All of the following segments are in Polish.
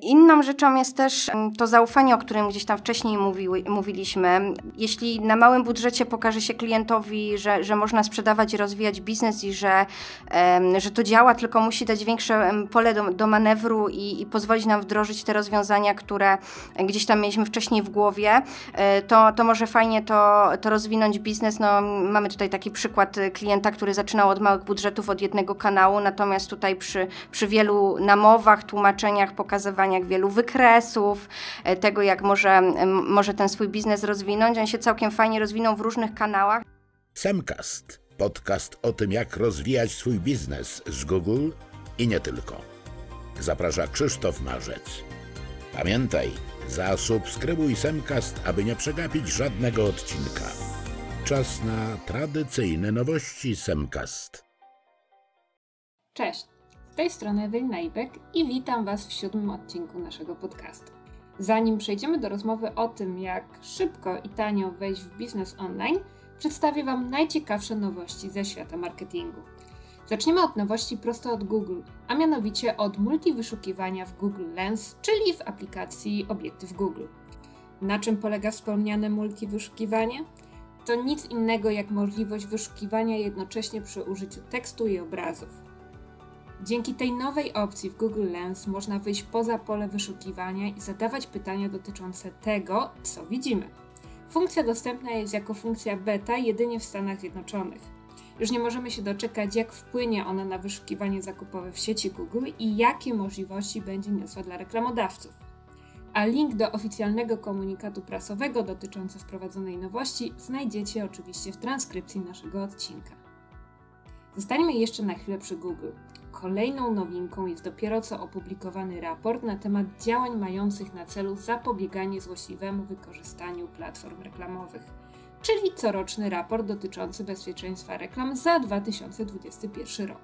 Inną rzeczą jest też mm, to zaufanie, o którym gdzieś tam wcześniej mówiły, mówiliśmy. Jeśli na małym budżecie pokaże się klientowi, że, że można sprzedawać i rozwijać biznes i że, że to działa, tylko musi dać większe pole do, do manewru i, i, pozwolić nam wdrożyć te rozwiązania, które gdzieś tam mieliśmy wcześniej w głowie, e, to, to może fajnie to, to rozwinąć biznes. No, mamy tutaj taki przykład klienta, który zaczynał od małych budżetów, od jednego kanału, natomiast tutaj przy, przy wielu namowach, tłumaczeniach, pokazywaniach wielu wykresów, e, tego jak może, może ten swój biznes rozwinąć. On się całkiem fajnie rozwinął w różnych kanałach. Semcast, podcast o tym jak rozwijać swój biznes z Google i nie tylko. Zaprasza Krzysztof Marzec. Pamiętaj, zasubskrybuj Semcast, aby nie przegapić żadnego odcinka. Czas na tradycyjne nowości Semcast. Cześć. Z tej strony Ewelina Ibek i witam Was w siódmym odcinku naszego podcastu. Zanim przejdziemy do rozmowy o tym, jak szybko i tanio wejść w biznes online, przedstawię Wam najciekawsze nowości ze świata marketingu. Zaczniemy od nowości prosto od Google, a mianowicie od multiwyszukiwania w Google Lens, czyli w aplikacji Obiektyw Google. Na czym polega wspomniane multiwyszukiwanie? To nic innego jak możliwość wyszukiwania jednocześnie przy użyciu tekstu i obrazów. Dzięki tej nowej opcji w Google Lens można wyjść poza pole wyszukiwania i zadawać pytania dotyczące tego, co widzimy. Funkcja dostępna jest jako funkcja beta jedynie w Stanach Zjednoczonych. Już nie możemy się doczekać, jak wpłynie ona na wyszukiwanie zakupowe w sieci Google i jakie możliwości będzie niosła dla reklamodawców. A link do oficjalnego komunikatu prasowego dotyczący wprowadzonej nowości znajdziecie oczywiście w transkrypcji naszego odcinka. Zostańmy jeszcze na chwilę przy Google. Kolejną nowinką jest dopiero co opublikowany raport na temat działań mających na celu zapobieganie złośliwemu wykorzystaniu platform reklamowych, czyli coroczny raport dotyczący bezpieczeństwa reklam za 2021 rok.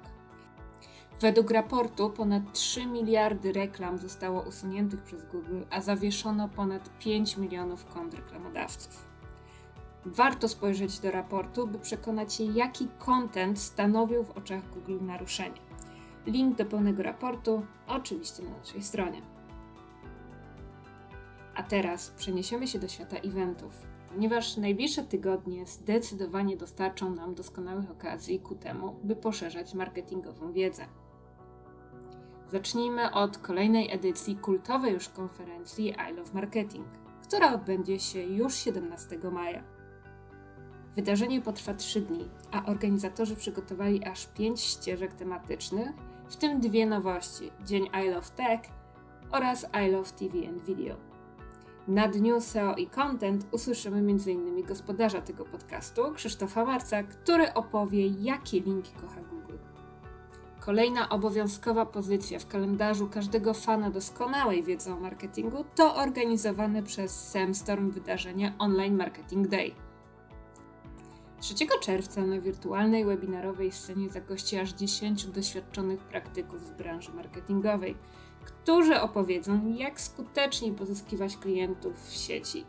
Według raportu ponad 3 miliardy reklam zostało usuniętych przez Google, a zawieszono ponad 5 milionów kont reklamodawców. Warto spojrzeć do raportu, by przekonać się, jaki content stanowił w oczach Google naruszenie. Link do pełnego raportu oczywiście na naszej stronie. A teraz przeniesiemy się do świata eventów, ponieważ najbliższe tygodnie zdecydowanie dostarczą nam doskonałych okazji ku temu, by poszerzać marketingową wiedzę. Zacznijmy od kolejnej edycji kultowej już konferencji I Love Marketing, która odbędzie się już 17 maja. Wydarzenie potrwa 3 dni, a organizatorzy przygotowali aż 5 ścieżek tematycznych, w tym dwie nowości: Dzień I Love Tech oraz I Love TV and Video. Na dniu SEO i Content usłyszymy m.in. gospodarza tego podcastu, Krzysztofa Marca, który opowie, jakie linki kocha Google. Kolejna obowiązkowa pozycja w kalendarzu każdego fana doskonałej wiedzy o marketingu to organizowane przez Samstorm wydarzenie Online Marketing Day – 3 czerwca na wirtualnej webinarowej scenie zagości aż 10 doświadczonych praktyków z branży marketingowej, którzy opowiedzą, jak skutecznie pozyskiwać klientów w sieci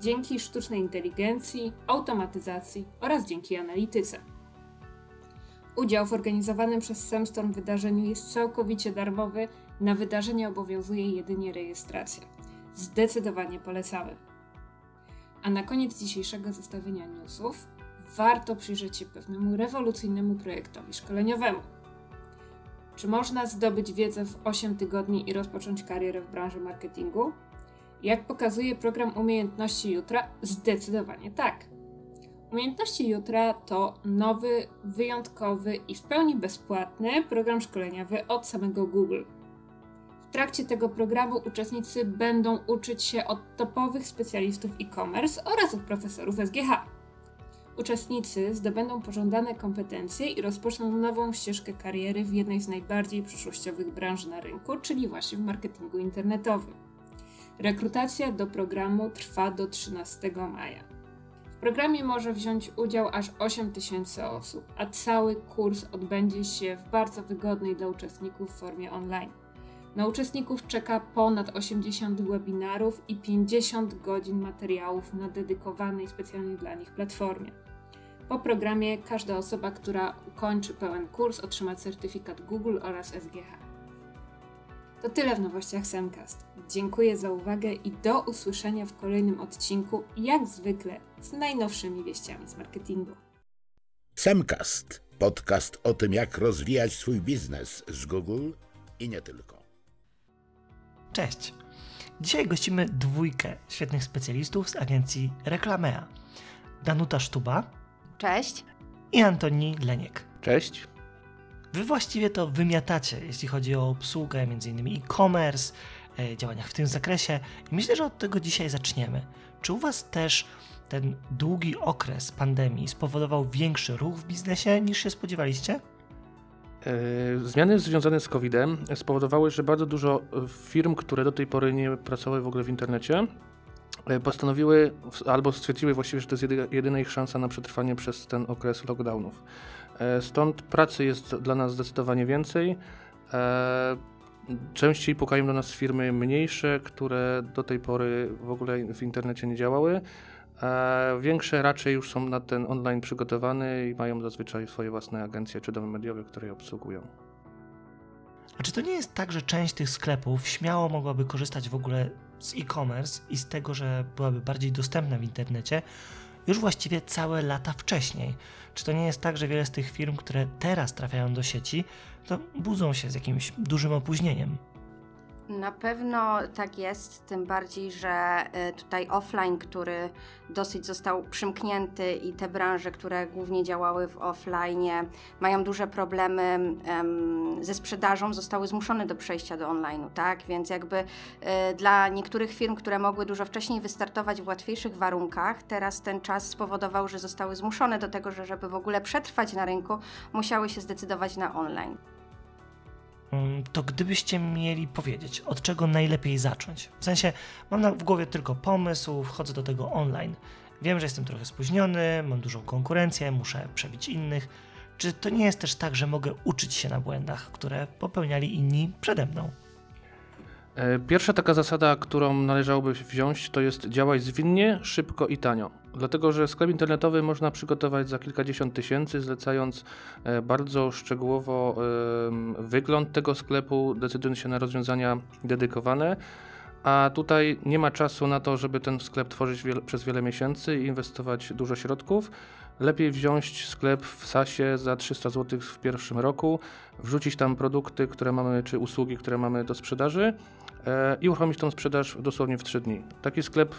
dzięki sztucznej inteligencji, automatyzacji oraz dzięki analityce. Udział w organizowanym przez Semstorm wydarzeniu jest całkowicie darmowy, na wydarzenie obowiązuje jedynie rejestracja. Zdecydowanie polecamy. A na koniec dzisiejszego zestawienia newsów warto przyjrzeć się pewnemu rewolucyjnemu projektowi szkoleniowemu. Czy można zdobyć wiedzę w 8 tygodni i rozpocząć karierę w branży marketingu? Jak pokazuje program Umiejętności Jutra, zdecydowanie tak. Umiejętności Jutra to nowy, wyjątkowy i w pełni bezpłatny program szkoleniowy od samego Google. W trakcie tego programu uczestnicy będą uczyć się od topowych specjalistów e-commerce oraz od profesorów SGH. Uczestnicy zdobędą pożądane kompetencje i rozpoczną nową ścieżkę kariery w jednej z najbardziej przyszłościowych branż na rynku, czyli właśnie w marketingu internetowym. Rekrutacja do programu trwa do 13 maja. W programie może wziąć udział aż 8 tysięcy osób, a cały kurs odbędzie się w bardzo wygodnej dla uczestników formie online. Na uczestników czeka ponad 80 webinarów i 50 godzin materiałów na dedykowanej specjalnie dla nich platformie. Po programie każda osoba, która ukończy pełen kurs, otrzyma certyfikat Google oraz SGH. To tyle w nowościach Semcast. Dziękuję za uwagę i do usłyszenia w kolejnym odcinku, jak zwykle z najnowszymi wieściami z marketingu. Semcast, podcast o tym, jak rozwijać swój biznes z Google i nie tylko. Cześć. Dzisiaj gościmy dwójkę świetnych specjalistów z agencji Reklamea. Danuta Sztuba Cześć. i Antoni Leniek. Cześć. Wy właściwie to wymiatacie, jeśli chodzi o obsługę m.in. e-commerce, e, działaniach w tym zakresie i myślę, że od tego dzisiaj zaczniemy. Czy u Was też ten długi okres pandemii spowodował większy ruch w biznesie niż się spodziewaliście? E, Zmiany związane z COVID-em spowodowały, że bardzo dużo firm, które do tej pory nie pracowały w ogóle w internecie, e, postanowiły albo stwierdziły właściwie, że to jest jedy- jedyna ich szansa na przetrwanie przez ten okres lockdownów. E, Stąd pracy jest dla nas zdecydowanie więcej. Częściej pukają do nas firmy mniejsze, które do tej pory w ogóle w internecie nie działały. E, Większe raczej już są na ten online przygotowane i mają zazwyczaj swoje własne agencje czy domy mediowe, które je obsługują. A czy to nie jest tak, że część tych sklepów śmiało mogłaby korzystać w ogóle z e-commerce i z tego, że byłaby bardziej dostępna w internecie już właściwie całe lata wcześniej? Czy to nie jest tak, że wiele z tych firm, które teraz trafiają do sieci, to budzą się z jakimś dużym opóźnieniem? Na pewno tak jest, tym bardziej, że y, tutaj offline, który dosyć został przymknięty i te branże, które głównie działały w offline, mają duże problemy em, ze sprzedażą, zostały zmuszone do przejścia do online'u, tak? Więc jakby y, dla niektórych firm, które mogły dużo wcześniej wystartować w łatwiejszych warunkach, teraz ten czas spowodował, że zostały zmuszone do tego, że żeby w ogóle przetrwać na rynku, musiały się zdecydować na online. Mm, To gdybyście mieli powiedzieć, od czego najlepiej zacząć? W sensie, mam w głowie tylko pomysł, wchodzę do tego online. Wiem, że jestem trochę spóźniony, mam dużą konkurencję, muszę przebić innych. Czy to nie jest też tak, że mogę uczyć się na błędach, które popełniali inni przede mną? E, Pierwsza taka zasada, którą należałoby wziąć, to jest działać zwinnie, szybko i tanio. Dlatego, że sklep internetowy można przygotować za kilkadziesiąt tysięcy, zlecając e, bardzo szczegółowo wygląd tego sklepu, decydując się na rozwiązania dedykowane. A tutaj nie ma czasu na to, żeby ten sklep tworzyć przez wiele miesięcy i inwestować dużo środków. Lepiej wziąć sklep w SASie za 300 zł w pierwszym roku, wrzucić tam produkty, które mamy, czy usługi, które mamy do sprzedaży e, i uruchomić tą sprzedaż dosłownie w 3 dni. Taki sklep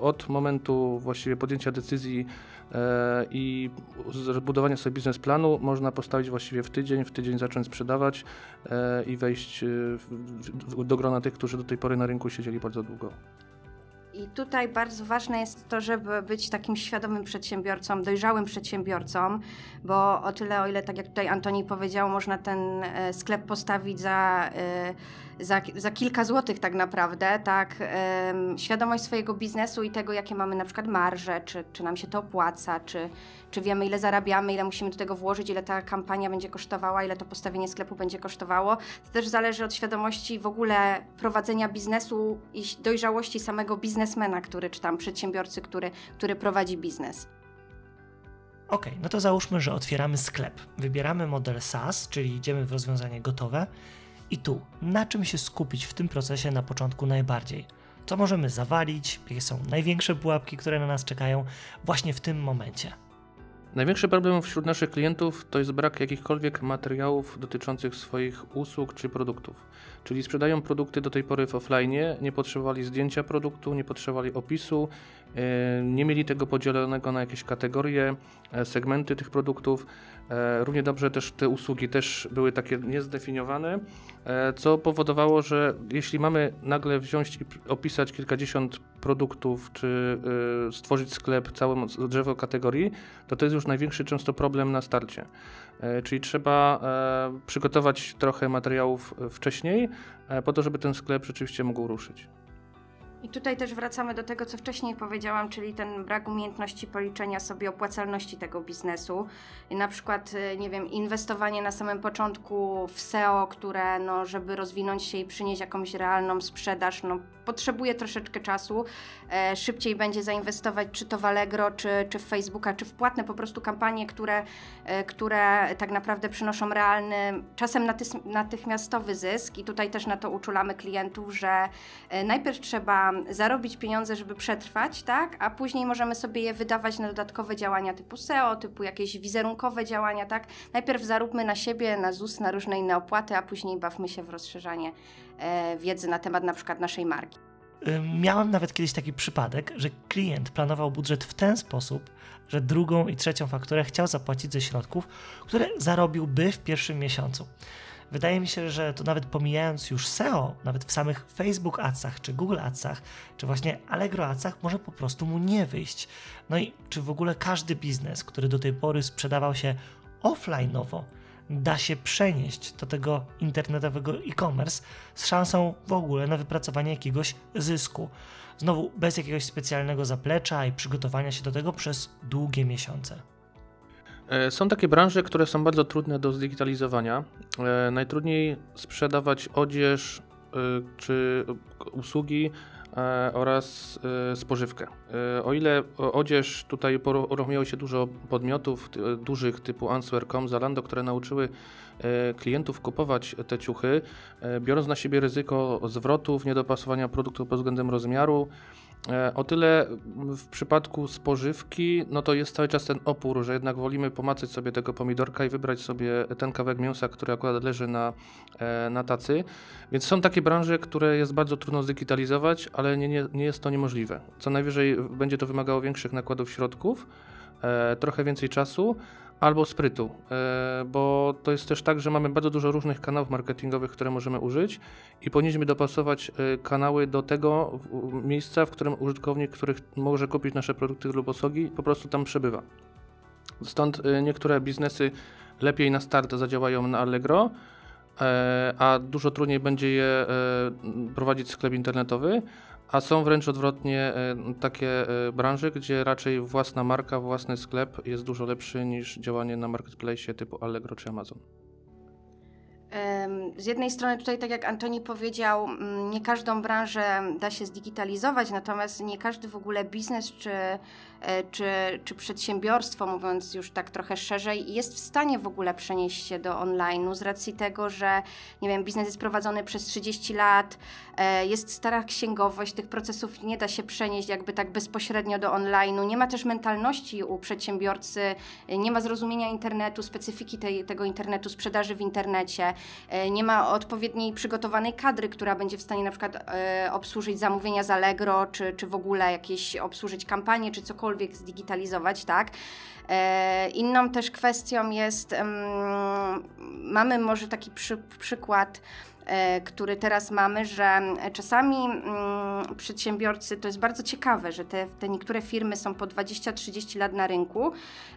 od momentu właściwie podjęcia decyzji e, i zbudowania sobie biznesplanu można postawić właściwie w tydzień, w tydzień zacząć sprzedawać e, i wejść e, w, w, do grona tych, którzy do tej pory na rynku siedzieli bardzo długo. I tutaj bardzo ważne jest to, żeby być takim świadomym przedsiębiorcą, dojrzałym przedsiębiorcą, bo o tyle, o ile, tak jak tutaj Antoni powiedział, można ten e, sklep postawić za, e, za, za kilka złotych tak naprawdę, tak, świadomość swojego biznesu i tego, jakie mamy na przykład marże, czy, czy nam się to opłaca, czy, czy wiemy, ile zarabiamy, ile musimy do tego włożyć, ile ta kampania będzie kosztowała, ile to postawienie sklepu będzie kosztowało. To też zależy od świadomości w ogóle prowadzenia biznesu i dojrzałości samego biznesmena, który, czy tam przedsiębiorcy, który, który prowadzi biznes. Ok, no to załóżmy, że otwieramy sklep. Wybieramy model SaaS, czyli idziemy w rozwiązanie gotowe. I tu, na czym się skupić w tym procesie na początku najbardziej? Co możemy zawalić? Jakie są największe pułapki, które na nas czekają właśnie w tym momencie? Największy problem wśród naszych klientów to jest brak jakichkolwiek materiałów dotyczących swoich usług czy produktów. Czyli sprzedają produkty do tej pory w offline, nie potrzebowali zdjęcia produktu, nie potrzebowali opisu, e, nie mieli tego podzielonego na jakieś kategorie, e, segmenty tych produktów. E, Równie dobrze też te usługi też były takie niezdefiniowane, co powodowało, że jeśli mamy nagle wziąć i opisać kilkadziesiąt produktów, czy stworzyć sklep, całe drzewo kategorii, to to jest już największy często problem na starcie. E, Czyli trzeba e, przygotować trochę materiałów e, wcześniej, po to, żeby ten sklep rzeczywiście mógł ruszyć. I tutaj też wracamy do tego, co wcześniej powiedziałam, czyli ten brak umiejętności policzenia sobie opłacalności tego biznesu. I na przykład, y, nie wiem, inwestowanie na samym początku w SEO, które, no, żeby rozwinąć się i przynieść jakąś realną sprzedaż, no, potrzebuje troszeczkę czasu. E, szybciej będzie zainwestować czy to w Allegro, czy, czy w Facebooka, czy w płatne po prostu kampanie, które, e, które tak naprawdę przynoszą realny, czasem natychmiastowy zysk. I tutaj też na to uczulamy klientów, że e, najpierw trzeba zarobić pieniądze, żeby przetrwać, tak? A później możemy sobie je wydawać na dodatkowe działania typu SEO, typu jakieś wizerunkowe działania, tak? Najpierw zaróbmy na siebie, na ZUS, na różne inne opłaty, a później bawmy się w rozszerzanie e, wiedzy na temat na przykład naszej marki. Ym, Miałem nawet kiedyś taki przypadek, że klient planował budżet w ten sposób, że drugą i trzecią fakturę chciał zapłacić ze środków, które zarobiłby w pierwszym miesiącu. Wydaje mi się, że to nawet pomijając już SEO, nawet w samych Facebook Adsach, czy Google Adsach, czy właśnie Allegro Adsach może po prostu mu nie wyjść. No i czy w ogóle każdy biznes, który do tej pory sprzedawał się offline'owo, da się przenieść do tego internetowego e-commerce z szansą w ogóle na wypracowanie jakiegoś zysku. Znowu bez jakiegoś specjalnego zaplecza i przygotowania się do tego przez długie miesiące. E, Są takie branże, które są bardzo trudne do zdigitalizowania. E, Najtrudniej sprzedawać odzież e, czy usługi oraz spożywkę. O ile odzież tutaj uruchomiło się dużo podmiotów dużych typu Answer.com, Zalando, które nauczyły klientów kupować te ciuchy, biorąc na siebie ryzyko zwrotów, niedopasowania produktu pod względem rozmiaru, O tyle w przypadku spożywki, no to jest cały czas ten opór, że jednak wolimy pomacać sobie tego pomidorka i wybrać sobie ten kawałek mięsa, który akurat leży na, e, na tacy. Więc są takie branże, które jest bardzo trudno zdigitalizować, ale nie, nie, nie jest to niemożliwe. Co najwyżej będzie to wymagało większych nakładów środków, e, trochę więcej czasu albo sprytu, e, bo to jest też tak, że mamy bardzo dużo różnych kanałów marketingowych, które możemy użyć i powinniśmy dopasować e, kanały do tego miejsca, w którym użytkownik, który może kupić nasze produkty lub usługi, po prostu tam przebywa. Stąd e, niektóre biznesy lepiej na start zadziałają na Allegro, a dużo trudniej będzie je prowadzić sklep internetowy, a są wręcz odwrotnie e, takie e, branże, gdzie raczej własna marka, własny sklep jest dużo lepszy niż działanie na marketplace typu Allegro czy Amazon. Z jednej strony tutaj, tak jak Antoni powiedział, mm, nie każdą branżę da się zdigitalizować, natomiast nie każdy w ogóle biznes czy, czy, czy przedsiębiorstwo, mówiąc już tak trochę szerzej, jest w stanie w ogóle przenieść się do online'u z racji tego, że nie wiem, biznes jest prowadzony przez 30 lat, e, jest stara księgowość, tych procesów nie da się przenieść jakby tak bezpośrednio do online'u, nie ma też mentalności u przedsiębiorcy, e, nie ma zrozumienia internetu, specyfiki tej, tego internetu, sprzedaży w internecie, e, nie ma odpowiedniej przygotowanej kadry, która będzie w stanie na przykład e, obsłużyć zamówienia z Allegro, czy, czy w ogóle jakieś obsłużyć kampanię, czy cokolwiek zdigitalizować, tak? E, Inną też kwestią jest, mamy może taki przy, przykład, który teraz mamy, że czasami mm, przedsiębiorcy, to jest bardzo ciekawe, że te, te niektóre firmy są po 20-30 lat na rynku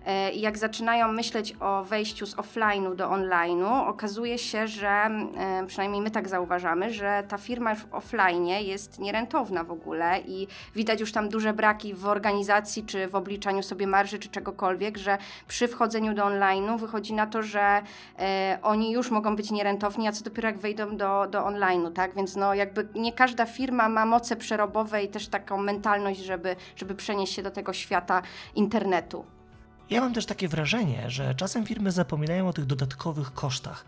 e, i jak zaczynają myśleć o wejściu z offline'u do online'u, okazuje się, że e, przynajmniej my tak zauważamy, że ta firma już w offline jest nierentowna w ogóle i widać już tam duże braki w organizacji, czy w obliczaniu sobie marży, czy czegokolwiek, że przy wchodzeniu do online'u wychodzi na to, że e, oni już mogą być nierentowni, a co dopiero jak wejdą do, do online'u, tak? Więc no jakby nie każda firma ma moce przerobowe i też taką mentalność, żeby, żeby przenieść się do tego świata internetu. Ja mam też takie wrażenie, że czasem firmy zapominają o tych dodatkowych kosztach.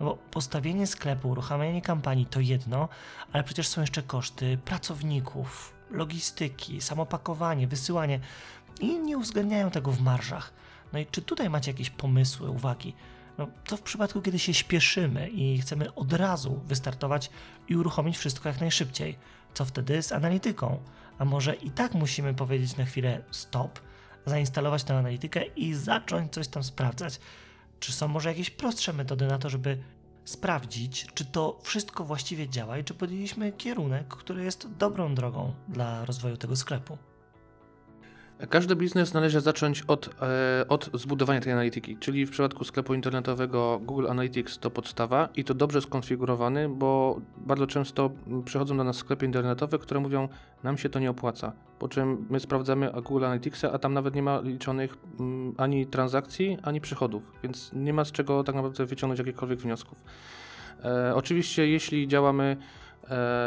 No bo postawienie sklepu, uruchamianie kampanii to jedno, ale przecież są jeszcze koszty pracowników, logistyki, samopakowanie, wysyłanie i nie uwzględniają tego w marżach. No i czy tutaj macie jakieś pomysły, uwagi? No, co w przypadku, kiedy się śpieszymy i chcemy od razu wystartować i uruchomić wszystko jak najszybciej? Co wtedy z analityką? A może i tak musimy powiedzieć na chwilę stop, zainstalować tę analitykę i zacząć coś tam sprawdzać? Czy są może jakieś prostsze metody na to, żeby sprawdzić, czy to wszystko właściwie działa i czy podjęliśmy kierunek, który jest dobrą drogą dla rozwoju tego sklepu? Każdy biznes należy zacząć od, e, od zbudowania tej analityki, czyli w przypadku sklepu internetowego Google Analytics to podstawa i to dobrze skonfigurowany, bo bardzo często przychodzą do nas sklepy internetowe, które mówią, nam się to nie opłaca, po czym my sprawdzamy Google Analyticsa, a tam nawet nie ma liczonych mm, ani transakcji, ani przychodów, więc nie ma z czego tak naprawdę wyciągnąć jakichkolwiek wniosków. E, oczywiście jeśli działamy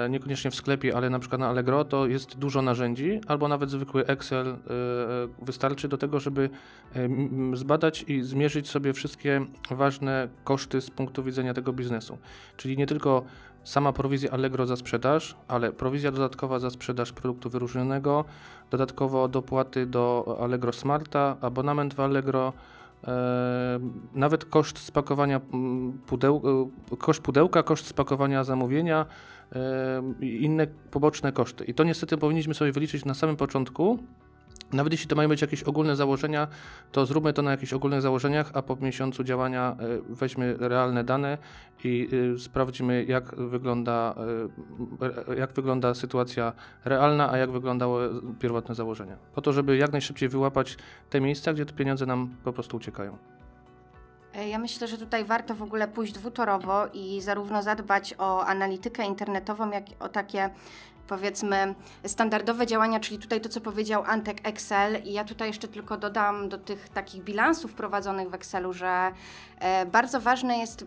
niekoniecznie w sklepie, ale na przykład na Allegro, to jest dużo narzędzi, albo nawet zwykły Excel e, wystarczy do tego, żeby e, zbadać i zmierzyć sobie wszystkie ważne koszty z punktu widzenia tego biznesu. Czyli nie tylko sama prowizja Allegro za sprzedaż, ale prowizja dodatkowa za sprzedaż produktu wyróżnionego, dodatkowo dopłaty do Allegro Smarta, abonament w Allegro, e, nawet koszt spakowania pudeł, e, koszt pudełka, koszt spakowania zamówienia e, inne poboczne koszty. I to niestety powinniśmy sobie wyliczyć na samym początku. Nawet jeśli to mają być jakieś ogólne założenia, to zróbmy to na jakichś ogólnych założeniach, a po miesiącu działania e, weźmy realne dane i e, sprawdzimy, jak wygląda, e, jak wygląda sytuacja realna, a jak wyglądały pierwotne założenia. Po to, żeby jak najszybciej wyłapać te miejsca, gdzie te pieniądze nam po prostu uciekają. E, Ja myślę, że tutaj warto w ogóle pójść dwutorowo i zarówno zadbać o analitykę internetową, jak i o takie powiedzmy standardowe działania, czyli tutaj to, co powiedział Antek Excel. I ja tutaj jeszcze tylko dodam do tych takich bilansów prowadzonych w Excelu, że e, bardzo ważne jest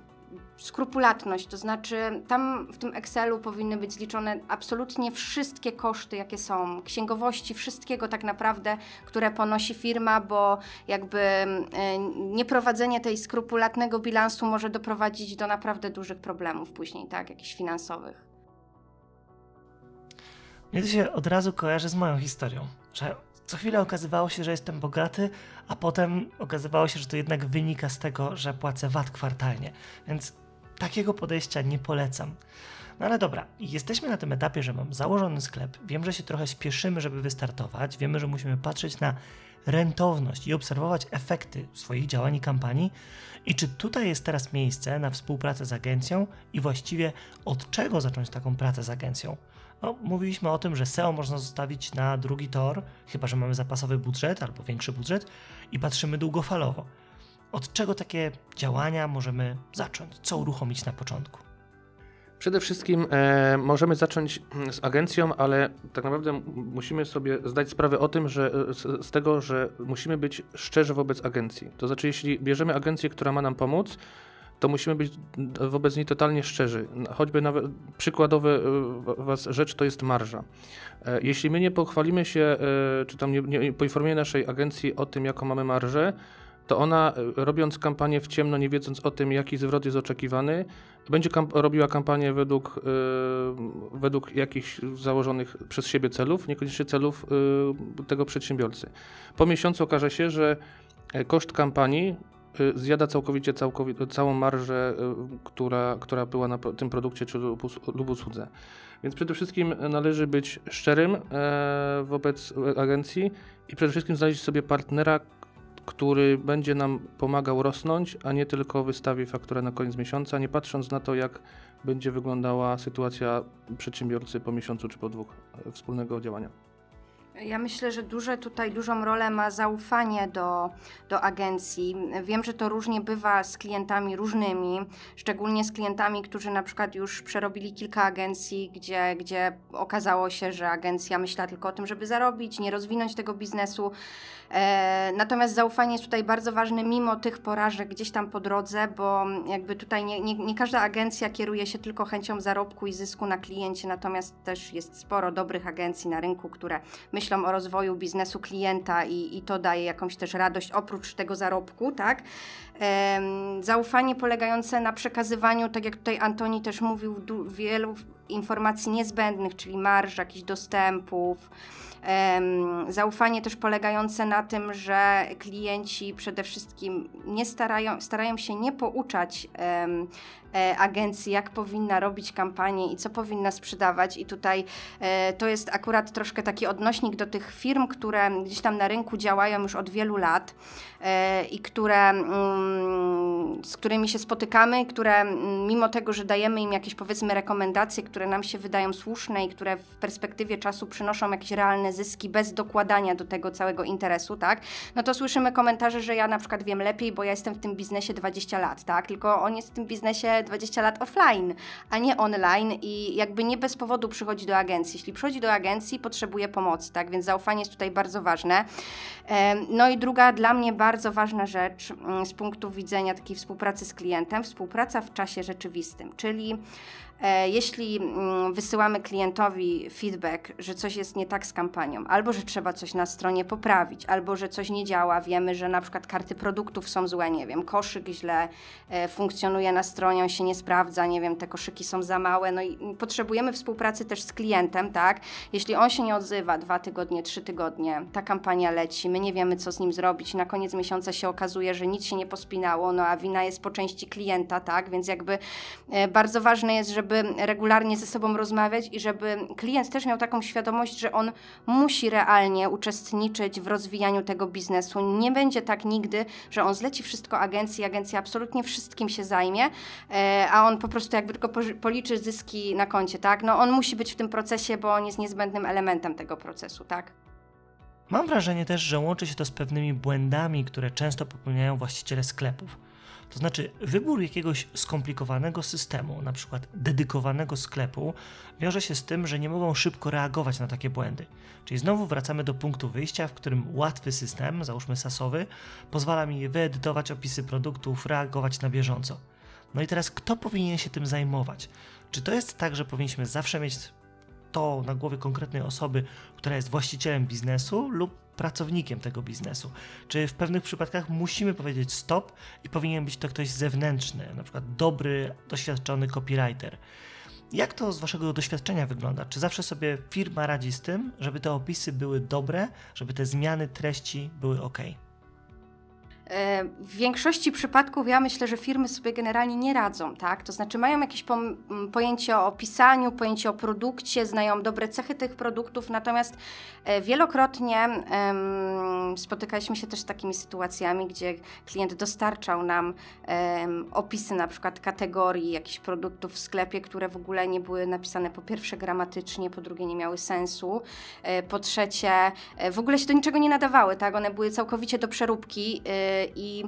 skrupulatność, to znaczy tam w tym Excelu powinny być zliczone absolutnie wszystkie koszty, jakie są, księgowości, wszystkiego tak naprawdę, które ponosi firma, bo jakby e, nieprowadzenie tej skrupulatnego bilansu może doprowadzić do naprawdę dużych problemów później, tak, jakichś finansowych. Mnie to się od razu kojarzy z moją historią, że co chwilę okazywało się, że jestem bogaty, a potem okazywało się, że to jednak wynika z tego, że płacę VAT kwartalnie. Więc takiego podejścia nie polecam. No ale dobra, jesteśmy na tym etapie, że mam założony sklep, wiem, że się trochę śpieszymy, żeby wystartować, wiemy, że musimy patrzeć na rentowność i obserwować efekty swoich działań i kampanii. I czy tutaj jest teraz miejsce na współpracę z agencją i właściwie od czego zacząć taką pracę z agencją? No, mówiliśmy o tym, że SEO można zostawić na drugi tor, chyba że mamy zapasowy budżet albo większy budżet i patrzymy długofalowo. Od czego takie działania możemy zacząć? Co uruchomić na początku? Przede wszystkim e, możemy zacząć z agencją, ale tak naprawdę musimy sobie zdać sprawę o tym, że e, z, z tego, że musimy być szczerzy wobec agencji. To znaczy, jeśli bierzemy agencję, która ma nam pomóc, to musimy być wobec niej totalnie szczerzy. Choćby nawet przykładowy e, rzecz to jest marża. E, Jeśli my nie pochwalimy się, e, czy tam nie, nie poinformujemy naszej agencji o tym, jaką mamy marżę, to ona robiąc kampanię w ciemno, nie wiedząc o tym, jaki zwrot jest oczekiwany, będzie kamp- robiła kampanię według, e, według jakichś założonych przez siebie celów, niekoniecznie celów e, tego przedsiębiorcy. Po miesiącu okaże się, że koszt kampanii zjada całkowicie całkowi- całą marżę, e, która, która była na tym produkcie czy lub usłudze. Więc przede wszystkim należy być szczerym e, wobec agencji i przede wszystkim znaleźć sobie partnera, który będzie nam pomagał rosnąć, a nie tylko wystawi fakturę na koniec miesiąca, nie patrząc na to, jak będzie wyglądała sytuacja przedsiębiorcy po miesiącu czy po dwóch e, wspólnego działania. Ja myślę, że duże tutaj dużą rolę ma zaufanie do, do agencji. Wiem, że to różnie bywa z klientami różnymi, szczególnie z klientami, którzy na przykład już przerobili kilka agencji, gdzie, gdzie okazało się, że agencja myślała tylko o tym, żeby zarobić, nie rozwinąć tego biznesu. E, natomiast zaufanie jest tutaj bardzo ważne, mimo tych porażek gdzieś tam po drodze, bo jakby tutaj nie, nie, nie każda agencja kieruje się tylko chęcią zarobku i zysku na kliencie, natomiast też jest sporo dobrych agencji na rynku, które myślą o rozwoju biznesu klienta i, i to daje jakąś też radość oprócz tego zarobku, tak? Zaufanie polegające na przekazywaniu, tak jak tutaj Antoni też mówił, wielu informacji niezbędnych, czyli marż, jakichś dostępów. Zaufanie też polegające na tym, że klienci przede wszystkim nie starają, starają się nie pouczać agencji, jak powinna robić kampanię i co powinna sprzedawać. I tutaj e, to jest akurat troszkę taki odnośnik do tych firm, które gdzieś tam na rynku działają już od wielu lat e, i które, mm, z którymi się spotykamy, które mm, mimo tego, że dajemy im jakieś powiedzmy rekomendacje, które nam się wydają słuszne i które w perspektywie czasu przynoszą jakieś realne zyski bez dokładania do tego całego interesu, tak, no to słyszymy komentarze, że ja na przykład wiem lepiej, bo ja jestem w tym biznesie 20 lat, tak, tylko on jest w tym biznesie 20 lat offline, a nie online i jakby nie bez powodu przychodzi do agencji. Jeśli przychodzi do agencji, potrzebuje pomocy, tak, więc zaufanie jest tutaj bardzo ważne. No i druga dla mnie bardzo ważna rzecz mm, z punktu widzenia takiej współpracy z klientem, współpraca w czasie rzeczywistym, czyli jeśli mm, wysyłamy klientowi feedback, że coś jest nie tak z kampanią, albo że trzeba coś na stronie poprawić, albo że coś nie działa, wiemy, że na przykład karty produktów są złe, nie wiem, koszyk źle e, funkcjonuje na stronie, on się nie sprawdza, nie wiem, te koszyki są za małe, no i potrzebujemy współpracy też z klientem, tak? Jeśli on się nie odzywa dwa tygodnie, trzy tygodnie, ta kampania leci, my nie wiemy, co z nim zrobić, na koniec miesiąca się okazuje, że nic się nie pospinało, no a wina jest po części klienta, tak? Więc jakby e, bardzo ważne jest, żeby żeby regularnie ze sobą rozmawiać i żeby klient też miał taką świadomość, że on musi realnie uczestniczyć w rozwijaniu tego biznesu. Nie będzie tak nigdy, że on zleci wszystko agencji, agencja absolutnie wszystkim się zajmie, e, a on po prostu jakby tylko policzy zyski na koncie, tak? No on musi być w tym procesie, bo on jest niezbędnym elementem tego procesu, tak? Mam wrażenie też, że łączy się to z pewnymi błędami, które często popełniają właściciele sklepów. To znaczy, wybór jakiegoś skomplikowanego systemu, na przykład dedykowanego sklepu, wiąże się z tym, że nie mogą szybko reagować na takie błędy. Czyli znowu wracamy do punktu wyjścia, w którym łatwy system, załóżmy sasowy, pozwala mi wyedytować opisy produktów, reagować na bieżąco. No i teraz, kto powinien się tym zajmować? Czy to jest tak, że powinniśmy zawsze mieć to na głowie konkretnej osoby, która jest właścicielem biznesu, lub pracownikiem tego biznesu. Czy w pewnych przypadkach musimy powiedzieć stop i powinien być to ktoś zewnętrzny, na przykład dobry, doświadczony copywriter. Jak to z Waszego doświadczenia wygląda? Czy zawsze sobie firma radzi z tym, żeby te opisy były dobre, żeby te zmiany treści były ok? E, w większości przypadków ja myślę, że firmy sobie generalnie nie radzą, tak? To znaczy mają jakieś po, pojęcie o opisaniu, pojęcie o produkcie, znają dobre cechy tych produktów, natomiast e, wielokrotnie spotykaliśmy się też z takimi sytuacjami, gdzie klient dostarczał nam opisy na przykład kategorii jakichś produktów w sklepie, które w ogóle nie były napisane po pierwsze gramatycznie, po drugie nie miały sensu, e, po trzecie w ogóle się do niczego nie nadawały, tak? One były całkowicie do przeróbki i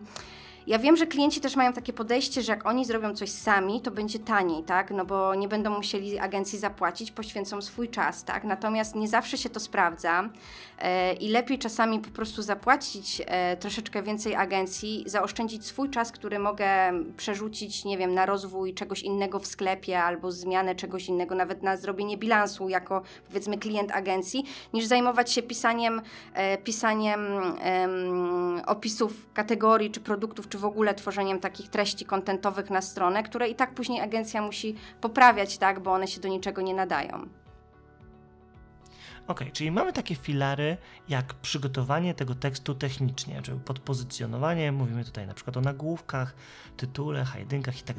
ja wiem, że klienci też mają takie podejście, że jak oni zrobią coś sami, to będzie taniej, tak? No bo nie będą musieli agencji zapłacić, poświęcą swój czas, tak? Natomiast nie zawsze się to sprawdza e, i lepiej czasami po prostu zapłacić e, troszeczkę więcej agencji, zaoszczędzić swój czas, który mogę przerzucić, nie wiem, na rozwój czegoś innego w sklepie albo zmianę czegoś innego, nawet na zrobienie bilansu jako powiedzmy klient agencji, niż zajmować się pisaniem, e, pisaniem opisów kategorii czy produktów, czy w ogóle tworzeniem takich treści kontentowych na stronę, które i tak później agencja musi poprawiać, tak, bo one się do niczego nie nadają. Ok, czyli mamy takie filary jak przygotowanie tego tekstu technicznie, czyli podpozycjonowanie, mówimy tutaj na przykład o nagłówkach, tytule, hajdynkach. Tak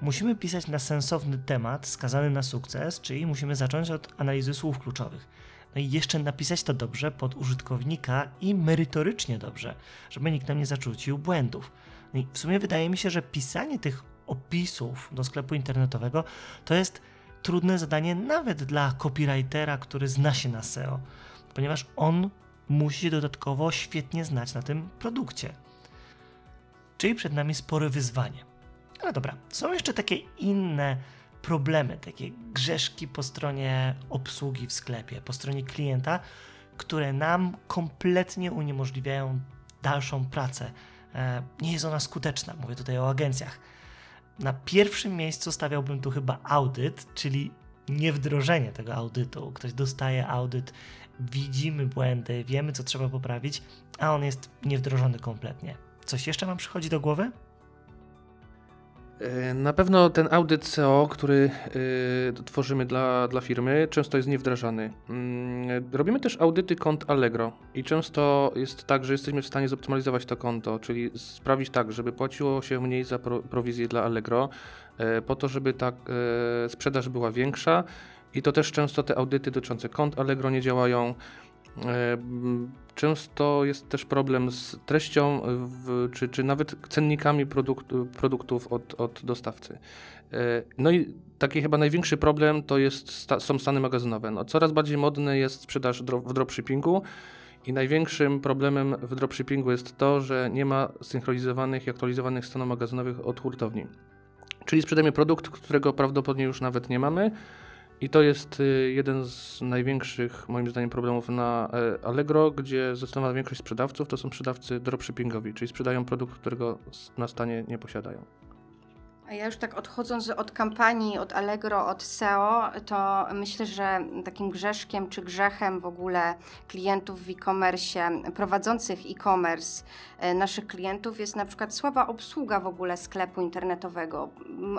musimy pisać na sensowny temat skazany na sukces, czyli musimy zacząć od analizy słów kluczowych. No i jeszcze napisać to dobrze pod użytkownika i merytorycznie dobrze, żeby nikt nam nie zarzucił błędów. No i w sumie wydaje mi się, że pisanie tych opisów do sklepu internetowego to jest trudne zadanie nawet dla copywritera, który zna się na SEO, ponieważ on musi dodatkowo świetnie znać na tym produkcie. Czyli przed nami spore wyzwanie. Ale dobra, są jeszcze takie inne problemy, takie grzeszki po stronie obsługi w sklepie, po stronie klienta, które nam kompletnie uniemożliwiają dalszą pracę. E, nie jest ona skuteczna, mówię tutaj o agencjach. Na pierwszym miejscu stawiałbym tu chyba audyt, czyli niewdrożenie tego audytu. Ktoś dostaje audyt, widzimy błędy, wiemy co trzeba poprawić, a on jest niewdrożony kompletnie. Coś jeszcze Wam przychodzi do głowy? E, na pewno ten audyt SEO, który y, tworzymy dla, dla firmy, często jest niewdrażany. Mm, robimy też audyty kont Allegro i często jest tak, że jesteśmy w stanie zoptymalizować to konto, czyli sprawić tak, żeby płaciło się mniej za pro, prowizję dla Allegro, y, po to, żeby ta sprzedaż była większa i to też często te audyty dotyczące kont Allegro nie działają. Często jest też problem z treścią, w, czy, czy nawet cennikami produkt, produktów od, od dostawcy. No i taki chyba największy problem to jest są stany magazynowe. No, coraz bardziej modny jest sprzedaż w dropshippingu. I największym problemem w dropshippingu jest to, że nie ma synchronizowanych i aktualizowanych stanów magazynowych od hurtowni. Czyli sprzedajemy produkt, którego prawdopodobnie już nawet nie mamy. I to jest y, jeden z największych, moim zdaniem, problemów na e, Allegro, gdzie zdecydowana większość sprzedawców to są sprzedawcy dropshippingowi, czyli sprzedają produkt, którego na stanie nie posiadają. Ja już tak odchodząc od kampanii, od Allegro, od SEO, to myślę, że takim grzeszkiem czy grzechem w ogóle klientów w e-commerce, prowadzących e-commerce, e, naszych klientów jest na przykład słaba obsługa w ogóle sklepu internetowego,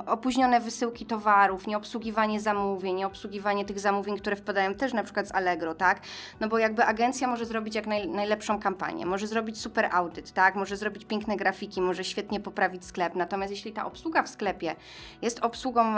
opóźnione wysyłki towarów, nieobsługiwanie zamówień, nieobsługiwanie tych zamówień, które wpadają też na przykład z Allegro, tak? No bo jakby agencja może zrobić jak naj, najlepszą kampanię, może zrobić super audyt, tak? Może zrobić piękne grafiki, może świetnie poprawić sklep, natomiast jeśli ta obsługa w sklepie jest obsługą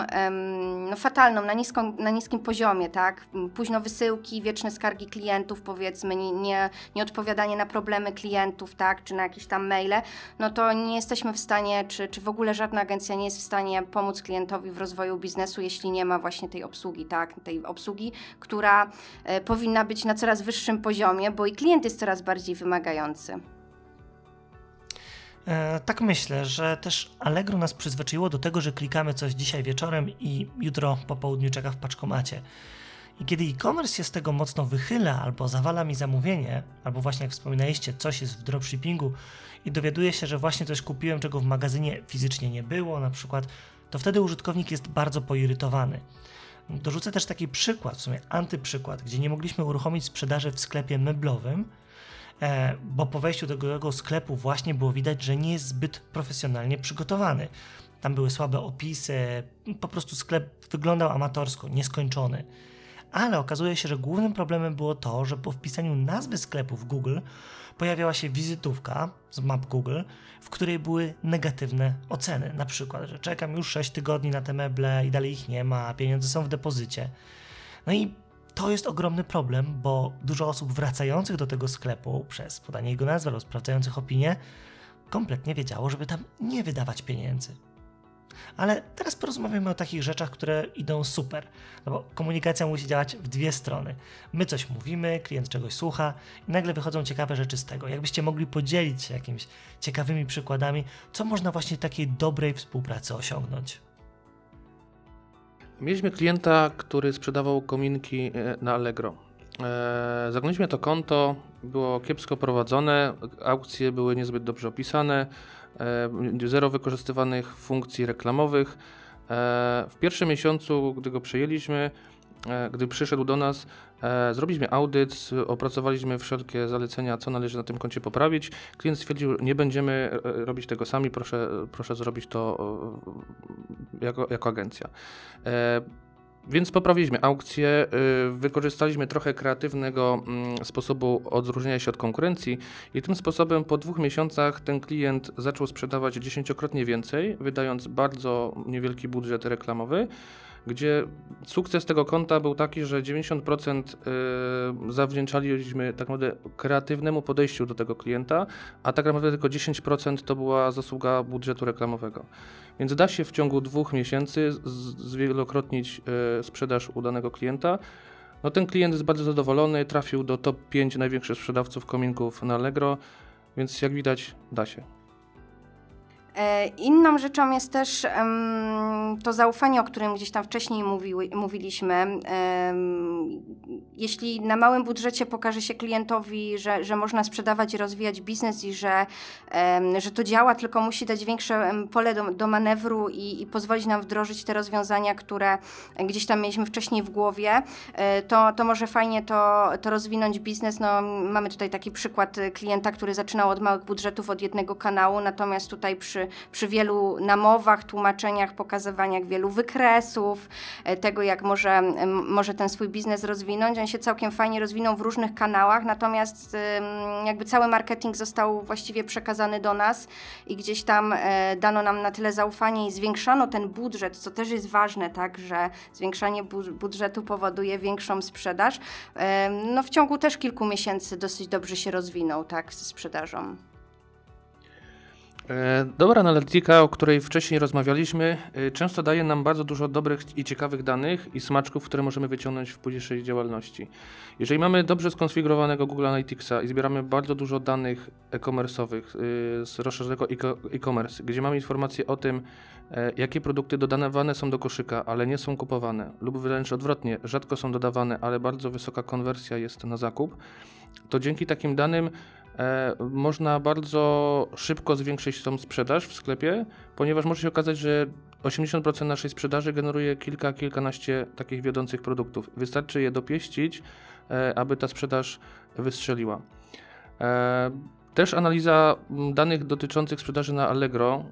no, fatalną, na, niską, na niskim poziomie, tak? Późno wysyłki, wieczne skargi klientów, powiedzmy, nie, nie, nieodpowiadanie na problemy klientów, tak? Czy na jakieś tam maile, no to nie jesteśmy w stanie, czy, czy w ogóle żadna agencja nie jest w stanie pomóc klientowi w rozwoju biznesu, jeśli nie ma właśnie tej obsługi, tak? Tej obsługi, która e, powinna być na coraz wyższym poziomie, bo i klient jest coraz bardziej wymagający. E, tak myślę, że też Allegro nas przyzwyczaiło do tego, że klikamy coś dzisiaj wieczorem i jutro po południu czeka w paczkomacie. I kiedy e-commerce się z tego mocno wychyla, albo zawala mi zamówienie, albo właśnie jak wspominaliście, coś jest w dropshippingu i dowiaduję się, że właśnie coś kupiłem, czego w magazynie fizycznie nie było, na przykład, to wtedy użytkownik jest bardzo poirytowany. Dorzucę też taki przykład, w sumie antyprzykład, gdzie nie mogliśmy uruchomić sprzedaży w sklepie meblowym, bo po wejściu do tego sklepu właśnie było widać, że nie jest zbyt profesjonalnie przygotowany. Tam były słabe opisy, po prostu sklep wyglądał amatorsko, nieskończony. Ale okazuje się, że głównym problemem było to, że po wpisaniu nazwy sklepu w Google pojawiała się wizytówka z map Google, w której były negatywne oceny. Na przykład, że czekam już 6 tygodni na te meble i dalej ich nie ma, pieniądze są w depozycie. No i to jest ogromny problem, bo dużo osób wracających do tego sklepu przez podanie jego nazwy albo sprawdzających opinię kompletnie wiedziało, żeby tam nie wydawać pieniędzy. Ale teraz porozmawiamy o takich rzeczach, które idą super, no bo komunikacja musi działać w dwie strony. My coś mówimy, klient czegoś słucha i nagle wychodzą ciekawe rzeczy z tego. Jakbyście mogli podzielić się jakimiś ciekawymi przykładami, co można właśnie takiej dobrej współpracy osiągnąć. Mieliśmy klienta, który sprzedawał kominki e, na Allegro. E, zaglądaliśmy to konto, było kiepsko prowadzone, aukcje były niezbyt dobrze opisane, e, zero wykorzystywanych funkcji reklamowych. W pierwszym miesiącu, gdy go przejęliśmy, E, gdy przyszedł do nas, e, zrobiliśmy audyt, opracowaliśmy wszelkie zalecenia, co należy na tym koncie poprawić. Klient stwierdził, nie będziemy e, robić tego sami, proszę, proszę zrobić to jako, jako agencja. Więc poprawiliśmy aukcję, wykorzystaliśmy trochę kreatywnego mm, sposobu odróżnienia się od konkurencji i tym sposobem po dwóch miesiącach ten klient zaczął sprzedawać dziesięciokrotnie więcej, wydając bardzo niewielki budżet reklamowy gdzie sukces tego konta był taki, że 90% y, zawdzięczaliśmy tak naprawdę kreatywnemu podejściu do tego klienta, a tak naprawdę tylko 10% to była zasługa budżetu reklamowego. Więc da się w ciągu dwóch miesięcy zwielokrotnić y, sprzedaż u danego klienta. No ten klient jest bardzo zadowolony, trafił do top 5 największych sprzedawców kominków na Allegro, więc jak widać da się. E, inną rzeczą jest też to zaufanie, o którym gdzieś tam wcześniej mówiły, mówiliśmy. Jeśli na małym budżecie pokaże się klientowi, że, że można sprzedawać i rozwijać biznes i że, że to działa, tylko musi dać większe pole do, do manewru i, i, pozwolić nam wdrożyć te rozwiązania, które gdzieś tam mieliśmy wcześniej w głowie, e, to, to może fajnie to, to rozwinąć biznes. No, mamy tutaj taki przykład klienta, który zaczynał od małych budżetów, od jednego kanału, natomiast tutaj przy przy, wielu namowach, tłumaczeniach, pokazywaniach wielu wykresów, e, tego jak może, może ten swój biznes rozwinąć. On się całkiem fajnie rozwinął w różnych kanałach, natomiast jakby cały marketing został właściwie przekazany do nas i gdzieś tam e, dano nam na tyle zaufanie i zwiększano ten budżet, co też jest ważne, tak, że zwiększanie bu- budżetu powoduje większą sprzedaż. No w ciągu też kilku miesięcy dosyć dobrze się rozwinął, tak, ze sprzedażą. E, Dobra analityka, o której wcześniej rozmawialiśmy, e, często daje nam bardzo dużo dobrych i ciekawych danych i smaczków, które możemy wyciągnąć w późniejszej działalności. Jeżeli mamy dobrze skonfigurowanego Google Analyticsa i zbieramy bardzo dużo danych e-commerce'owych y, z rozszerzonego e- e-commerce, gdzie mamy informacje o tym, e, jakie produkty dodawane są do koszyka, ale nie są kupowane, lub wręcz odwrotnie, rzadko są dodawane, ale bardzo wysoka konwersja jest na zakup, to dzięki takim danym e, można bardzo szybko zwiększyć tą sprzedaż w sklepie, ponieważ może się okazać, że 80% naszej sprzedaży generuje kilka, kilkanaście takich wiodących produktów. Wystarczy je dopieścić, e, aby ta sprzedaż wystrzeliła. Też analiza m, danych dotyczących sprzedaży na Allegro,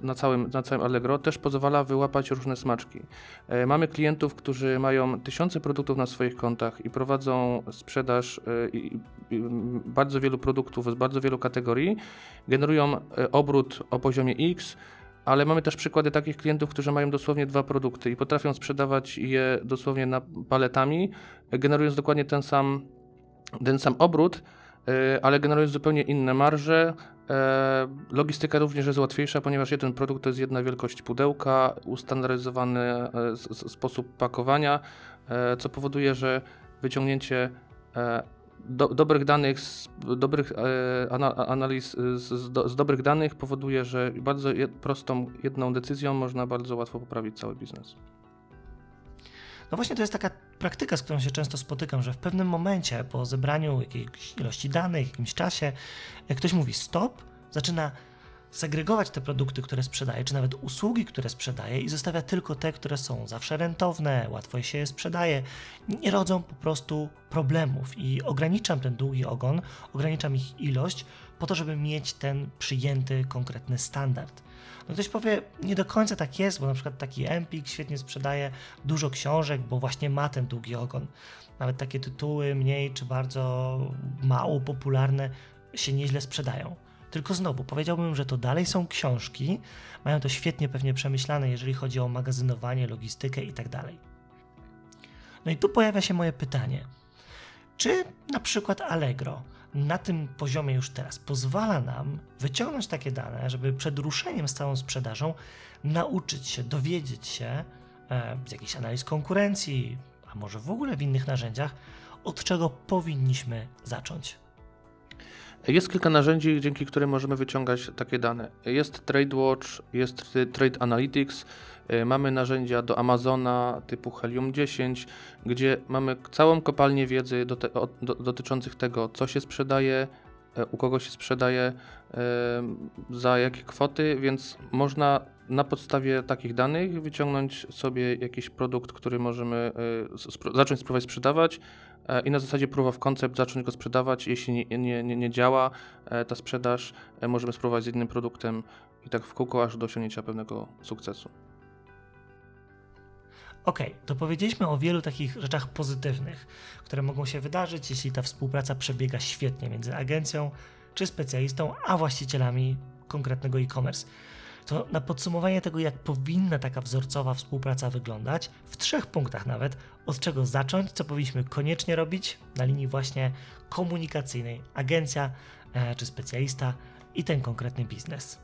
y, na całym, na całym Allegro, też pozwala wyłapać różne smaczki. E, Mamy klientów, którzy mają tysiące produktów na swoich kontach i prowadzą sprzedaż e, bardzo wielu produktów z bardzo wielu kategorii, generują e, obrót o poziomie X, ale mamy też przykłady takich klientów, którzy mają dosłownie dwa produkty i potrafią sprzedawać je dosłownie na paletami, generując dokładnie ten sam, ten sam obrót, ale generując zupełnie inne marże. E, Logistyka również jest łatwiejsza, ponieważ jeden produkt to jest jedna wielkość pudełka, ustandaryzowany e, sposób pakowania, e, co powoduje, że wyciągnięcie e, do, dobrych danych, z, dobrych e, ana, analiz z, z, do, z dobrych danych powoduje, że bardzo prostą jedną decyzją można bardzo łatwo poprawić cały biznes. No właśnie to jest taka praktyka, z którą się często spotykam, że w pewnym momencie po zebraniu jakiejś ilości danych, jakimś czasie, jak ktoś mówi stop, zaczyna segregować te produkty, które sprzedaje, czy nawet usługi, które sprzedaje i zostawia tylko te, które są zawsze rentowne, łatwo się je sprzedaje, nie rodzą po prostu problemów i ograniczam ten długi ogon, ograniczam ich ilość po to, żeby mieć ten przyjęty konkretny standard. No ktoś powie, nie do końca tak jest, bo na przykład taki Empik świetnie sprzedaje dużo książek, bo właśnie ma ten długi ogon. Nawet takie tytuły mniej czy bardzo mało popularne się nieźle sprzedają. Tylko znowu powiedziałbym, że to dalej są książki, mają to świetnie pewnie przemyślane, jeżeli chodzi o magazynowanie, logistykę i tak. No i tu pojawia się moje pytanie. Czy na przykład Allegro na tym poziomie już teraz pozwala nam wyciągnąć takie dane, żeby przed ruszeniem z całą sprzedażą nauczyć się, dowiedzieć się e, z jakichś analiz konkurencji, a może w ogóle w innych narzędziach, od czego powinniśmy zacząć? Jest kilka narzędzi, dzięki którym możemy wyciągać takie dane. Jest TradeWatch, jest Trade Analytics, mamy narzędzia do Amazona typu Helium 10, gdzie mamy całą kopalnię wiedzy dotyczących tego, co się sprzedaje, e, u kogo się sprzedaje, e, za jakie kwoty, więc można na podstawie takich danych wyciągnąć sobie jakiś produkt, który możemy e, zacząć spróbować sprzedawać e, i na zasadzie proof of concept zacząć go sprzedawać. Jeśli nie, nie, nie, nie działa e, ta sprzedaż, e, możemy spróbować z innym produktem i tak w kółko aż do osiągnięcia pewnego sukcesu. Ok, to powiedzieliśmy o wielu takich rzeczach pozytywnych, które mogą się wydarzyć, jeśli ta współpraca przebiega świetnie między agencją czy specjalistą, a właścicielami konkretnego e-commerce. To na podsumowanie tego, jak powinna taka wzorcowa współpraca wyglądać, w trzech punktach nawet, od czego zacząć, co powinniśmy koniecznie robić na linii właśnie komunikacyjnej, agencja e, czy specjalista i ten konkretny biznes.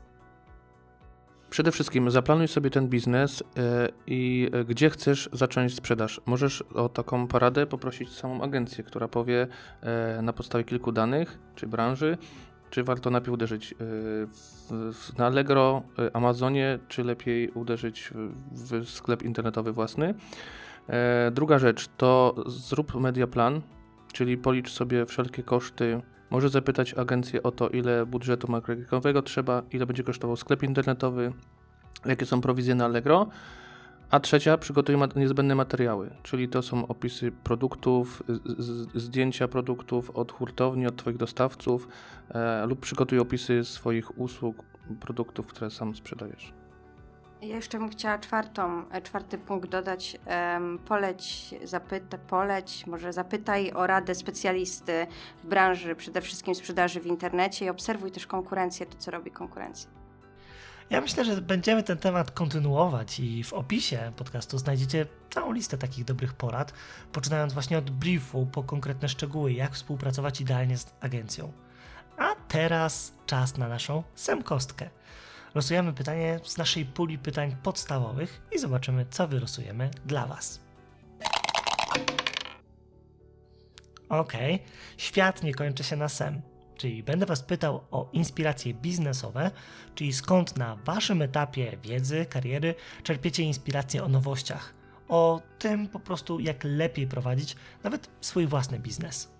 Przede wszystkim zaplanuj sobie ten biznes e, i e, gdzie chcesz zacząć sprzedaż. Możesz o taką poradę poprosić samą agencję, która powie e, na podstawie kilku danych czy branży, czy warto najpierw uderzyć na Allegro, Amazonie, czy lepiej uderzyć w, sklep internetowy własny. Druga rzecz to zrób media plan, czyli policz sobie wszelkie koszty. Możesz zapytać agencję o to, ile budżetu marketingowego trzeba, ile będzie kosztował sklep internetowy, jakie są prowizje na Allegro. A trzecia, przygotuj ma- niezbędne materiały, czyli to są opisy produktów, zdjęcia produktów od hurtowni, od Twoich dostawców e, lub przygotuj opisy swoich usług, produktów, które sam sprzedajesz. Ja jeszcze bym chciała czwartą, e, czwarty punkt dodać. Poleć, zapyta, poleć, może zapytaj o radę specjalisty w branży, przede wszystkim sprzedaży w internecie i obserwuj też konkurencję, to co robi konkurencja. Ja myślę, że będziemy ten temat kontynuować i w opisie podcastu znajdziecie całą listę takich dobrych porad, poczynając właśnie od briefu po konkretne szczegóły, jak współpracować idealnie z agencją. A teraz czas na naszą semkostkę. Losujemy pytanie z naszej puli pytań podstawowych i zobaczymy, co wylosujemy dla Was. Ok, świat nie kończy się na sem. Czyli będę Was pytał o inspiracje biznesowe, czyli skąd na Waszym etapie wiedzy, kariery czerpiecie inspiracje o nowościach, o tym po prostu, jak lepiej prowadzić nawet swój własny biznes.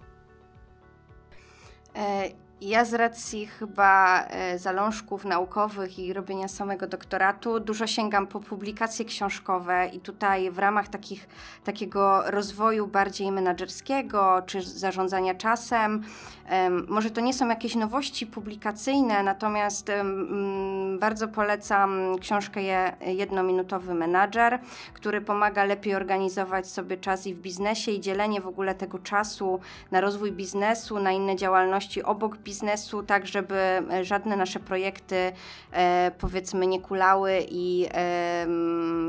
E ja z racji chyba e, zalążków naukowych i robienia samego doktoratu dużo sięgam po publikacje książkowe i tutaj w ramach takich, takiego rozwoju bardziej menedżerskiego czy zarządzania czasem, może to nie są jakieś nowości publikacyjne, natomiast bardzo polecam książkę Jednominutowy Menadżer, który pomaga lepiej organizować sobie czas i w biznesie i dzielenie w ogóle tego czasu na rozwój biznesu, na inne działalności obok biznesu biznesu, tak żeby e, żadne nasze projekty e, powiedzmy nie kulały i e,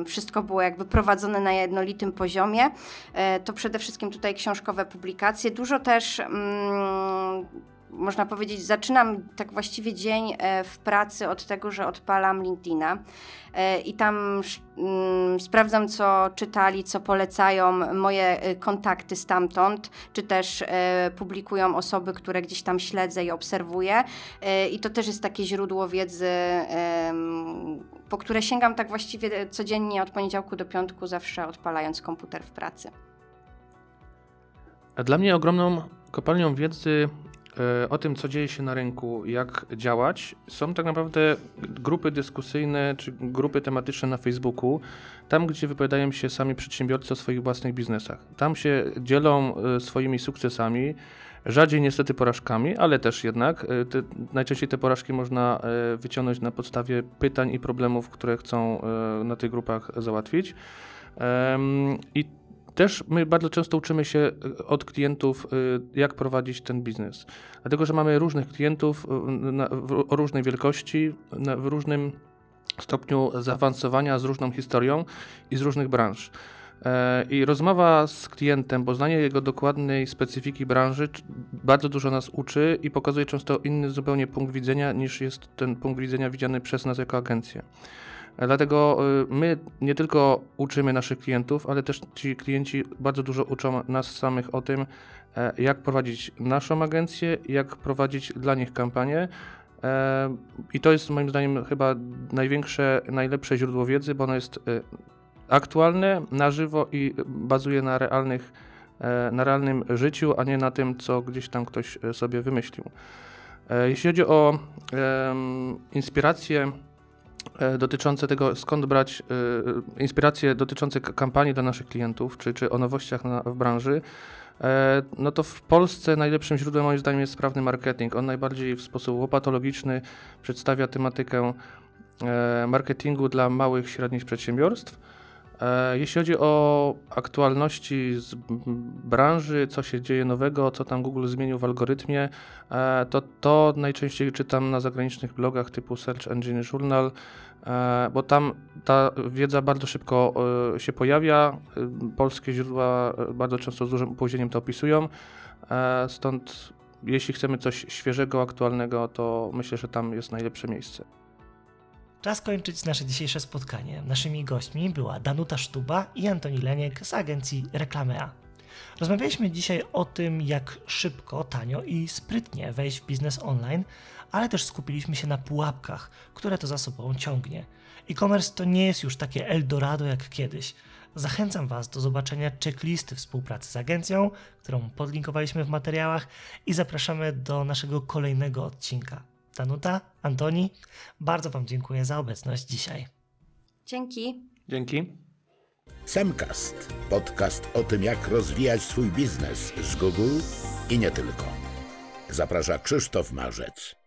wszystko było jakby prowadzone na jednolitym poziomie. To przede wszystkim tutaj książkowe publikacje. Dużo też mm, można powiedzieć, zaczynam tak właściwie dzień e, w pracy od tego, że odpalam LinkedIna e, i tam mm, sprawdzam, co czytali, co polecają moje e, kontakty stamtąd, czy też publikują osoby, które gdzieś tam śledzę i obserwuję. I to też jest takie źródło wiedzy, po które sięgam tak właściwie codziennie od poniedziałku do piątku, zawsze odpalając komputer w pracy. Dla mnie ogromną kopalnią wiedzy o tym, co dzieje się na rynku, jak działać. Są tak naprawdę grupy dyskusyjne czy grupy tematyczne na Facebooku, tam gdzie wypowiadają się sami przedsiębiorcy o swoich własnych biznesach. Tam się dzielą e, swoimi sukcesami, rzadziej niestety porażkami, ale też jednak. E, te, najczęściej te porażki można wyciągnąć na podstawie pytań i problemów, które chcą na tych grupach załatwić. I też my bardzo często uczymy się e, od klientów, e, jak prowadzić ten biznes. Dlatego, że mamy różnych klientów o różnej wielkości, w różnym stopniu zaawansowania, z różną historią i z różnych branż. E, I rozmowa z klientem, poznanie jego dokładnej specyfiki branży bardzo dużo nas uczy i pokazuje często inny zupełnie punkt widzenia niż jest ten punkt widzenia widziany przez nas jako agencję. Dlatego y, my nie tylko uczymy naszych klientów, ale też ci klienci bardzo dużo uczą nas samych o tym, e, jak prowadzić naszą agencję, jak prowadzić dla nich kampanię. E, I to jest moim zdaniem chyba największe, najlepsze źródło wiedzy, bo ono jest y, aktualne, na żywo i bazuje na realnych, e, na realnym życiu, a nie na tym, co gdzieś tam ktoś sobie wymyślił. Jeśli chodzi o inspirację E, dotyczące tego, skąd brać y, inspiracje dotyczące kampanii dla naszych klientów, czy, czy o nowościach na, w branży, e, no to w Polsce najlepszym źródłem moim zdaniem jest sprawny marketing. On najbardziej w sposób łopatologiczny przedstawia tematykę e, marketingu dla małych, średnich przedsiębiorstw E, jeśli chodzi o aktualności z branży, co się dzieje nowego, co tam Google zmienił w algorytmie, e, to to najczęściej czytam na zagranicznych blogach typu Search Engine Journal, e, bo tam ta wiedza bardzo szybko się pojawia. Polskie źródła bardzo często z dużym opóźnieniem to opisują, stąd jeśli chcemy coś świeżego, aktualnego, to myślę, że tam jest najlepsze miejsce. Czas kończyć nasze dzisiejsze spotkanie. Naszymi gośćmi była Danuta Sztuba i Antoni Leniek z agencji Reklamea. Rozmawialiśmy dzisiaj o tym, jak szybko, tanio i sprytnie wejść w biznes online, ale też skupiliśmy się na pułapkach, które to za sobą ciągnie. E-commerce to nie jest już takie Eldorado jak kiedyś. Zachęcam Was do zobaczenia checklisty współpracy z agencją, którą podlinkowaliśmy w materiałach i zapraszamy do naszego kolejnego odcinka. Danuta, Antoni, bardzo Wam dziękuję za obecność dzisiaj. Dzięki. Dzięki. Semcast, podcast o tym, jak rozwijać swój biznes z Google i nie tylko. Zaprasza Krzysztof Marzec.